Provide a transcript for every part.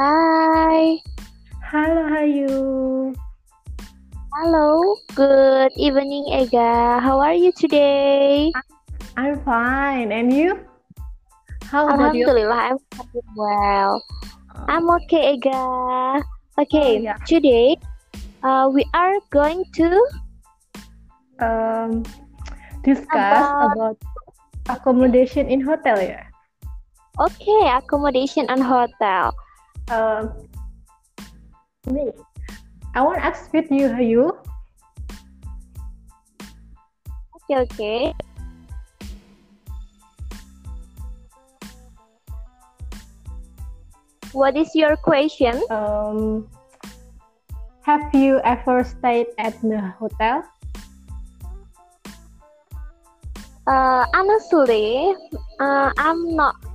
Hi. Halo Hayu. Hello. Good evening, Ega. How are you today? I'm fine. And you? How about you? Alhamdulillah, I'm doing well. I'm okay, Ega. Okay, Oh, yeah. today uh, we are going to Um, discuss About- about accommodation in hotel ya. okay accommodation and hotel. Um, ini, I want to ask with you, Hayu. Okay, okay. What is your question? Um, have you ever stayed at the hotel? Uh, honestly, uh, I'm not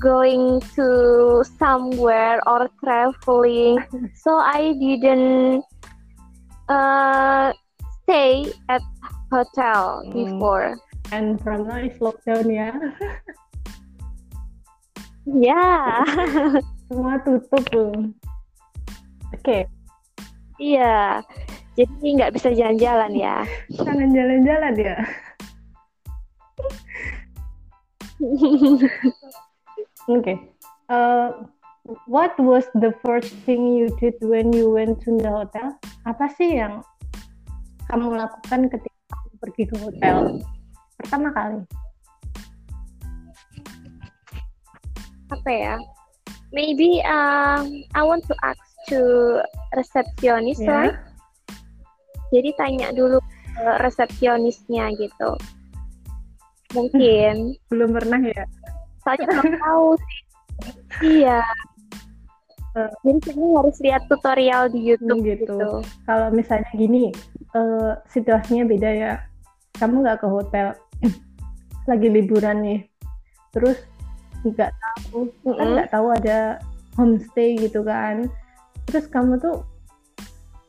going to somewhere or traveling, so I didn't uh, stay at hotel Hmm. before. And from now is lockdown ya. Yeah, Semua tutup. Oke, iya. Jadi nggak bisa jalan-jalan ya. jangan jalan-jalan ya. Okay. Uh, what was the first thing you did when you went to the hotel? Apa sih yang kamu lakukan ketika kamu pergi ke hotel pertama kali? Apa ya? Maybe um, I want to ask to receptionist Ya. right? Jadi tanya dulu ke resepsionisnya gitu. Mungkin. Belum pernah ya? Soalnya belum tahu sih. Iya. Eh. Jadi kayaknya harus lihat tutorial di YouTube Hmm, gitu. gitu. Kalau misalnya gini, eh, situasinya beda ya. Kamu nggak ke hotel, lagi liburan nih, terus nggak tahu, kan Mm-mm. nggak tahu ada homestay gitu kan. Terus kamu tuh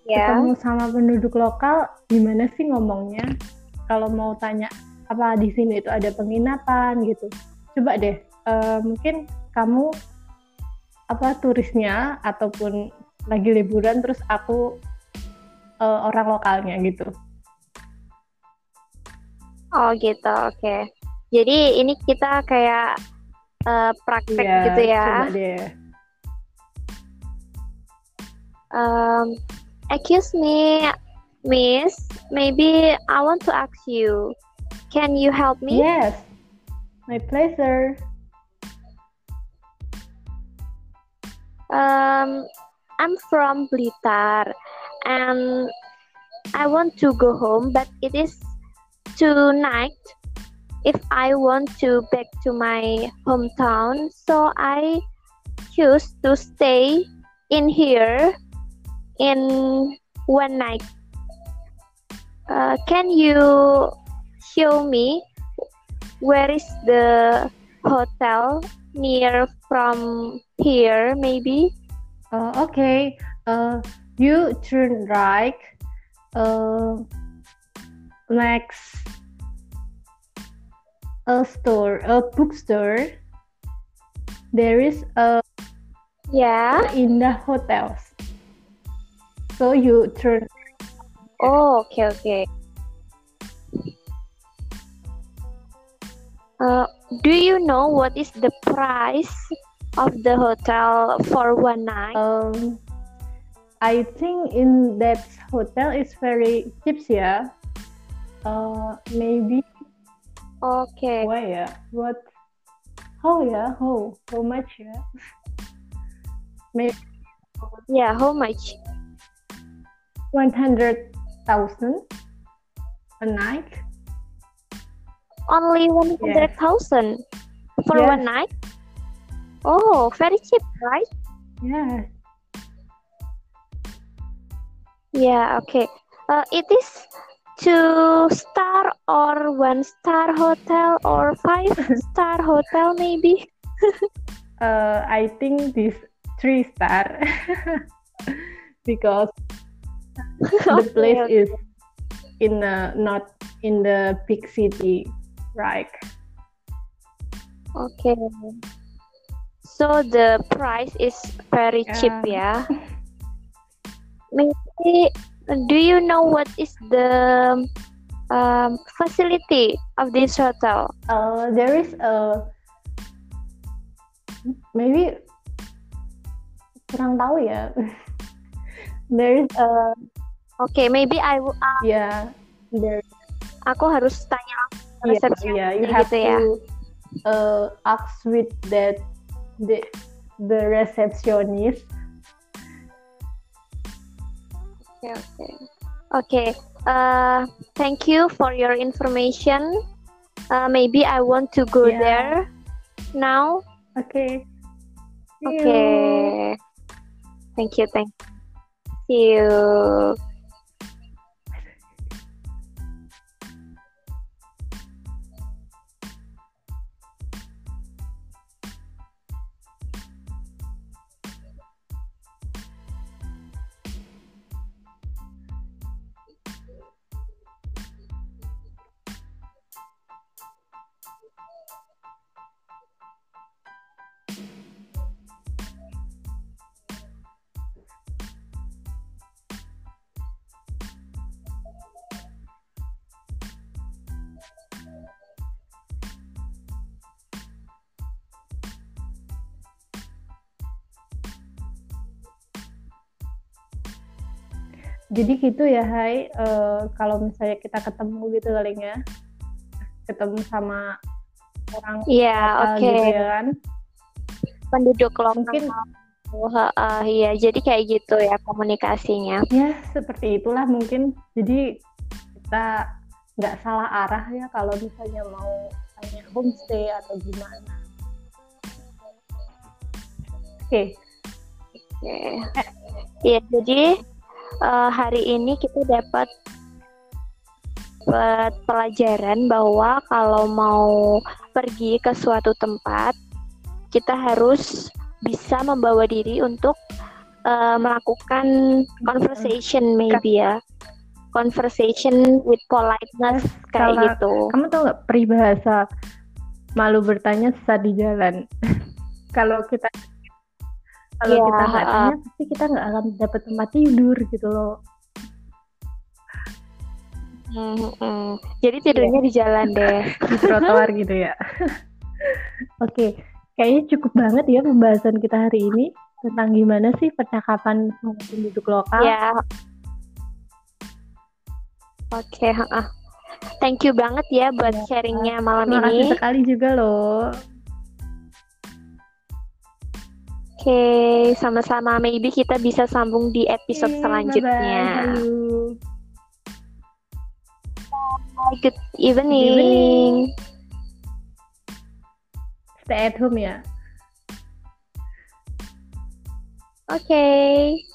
Ya. ketemu sama penduduk lokal gimana sih ngomongnya kalau mau tanya apa di sini itu ada penginapan gitu coba deh eh, mungkin kamu apa turisnya ataupun lagi liburan terus aku eh, orang lokalnya gitu Oh gitu, oke. Jadi ini kita kayak eh, praktek Iya, gitu ya. coba deh Um, excuse me, Miss. Maybe I want to ask you. Can you help me? yes my pleasure Um, I'm from Blitar, and I want to go home, but it is tonight. If I want to back to my hometown, so I choose to stay in here in one night. Uh, can you show me where is the hotel? Near from here maybe? Uh, okay. Uh, you turn right. Uh, next a store a bookstore. There is a yeah. in the Hotels. So you turn oh okay okay uh, do you know what is the price of the hotel for one night? Um, I think in that hotel is very cheap yeah uh, maybe okay. why yeah what? How yeah? How? How much yeah? Maybe yeah how much? 100,000 a night. Only 100,000 for Yes. one night oh very cheap right Yeah. Yeah, okay. Uh, it is two star or one star hotel or five star hotel maybe. Uh, I think this three star because the place Okay, is in a not in the big city, right? Okay. so the price is very cheap ya. Maybe do you know what is the um, facility of this hotel? Uh, there is a maybe kurang tahu ya. there is a okay, maybe I will. Uh, yeah, there. Aku harus tanya resepsi. Yeah, yeah, you have gitu ya. to uh, ask with that the the receptionist. Okay, okay, okay. Uh, thank you for your information. Uh, maybe I want to go yeah. there now. Okay. Okay. You. Thank you. Thank. See you. Jadi gitu ya Hai. Uh, kalau misalnya kita ketemu gitu kali ya. Ketemu sama orang Iya oke. okay. gitu ya kan. Penduduk lokal mungkin uh, uh, iya. Jadi kayak gitu ya komunikasinya. Ya seperti itulah mungkin. Jadi kita nggak salah arah ya kalau misalnya mau tanya homestay atau gimana. Oke. Okay. oke. Okay. Iya, jadi uh, hari ini kita dapat uh, pelajaran bahwa kalau mau pergi ke suatu tempat kita harus bisa membawa diri untuk uh, melakukan conversation maybe ya. Conversation with politeness kayak Salah. gitu. Kamu tahu nggak peribahasa malu bertanya saat di jalan? Kalau kita kalau ya, kita nggak tanya pasti kita nggak akan dapat tempat tidur gitu loh hmm, hmm. jadi tidurnya ya. di jalan deh di trotoar gitu ya oke okay. kayaknya cukup banget ya pembahasan kita hari ini tentang gimana sih percakapan penduduk lokal ya oke okay, thank you banget ya buat ya. sharingnya malam Terima ini kasih sekali juga loh okay, sama-sama. Maybe kita bisa sambung di episode okay, selanjutnya. Bye, good evening. Good evening. Stay at home ya. Oke. Okay.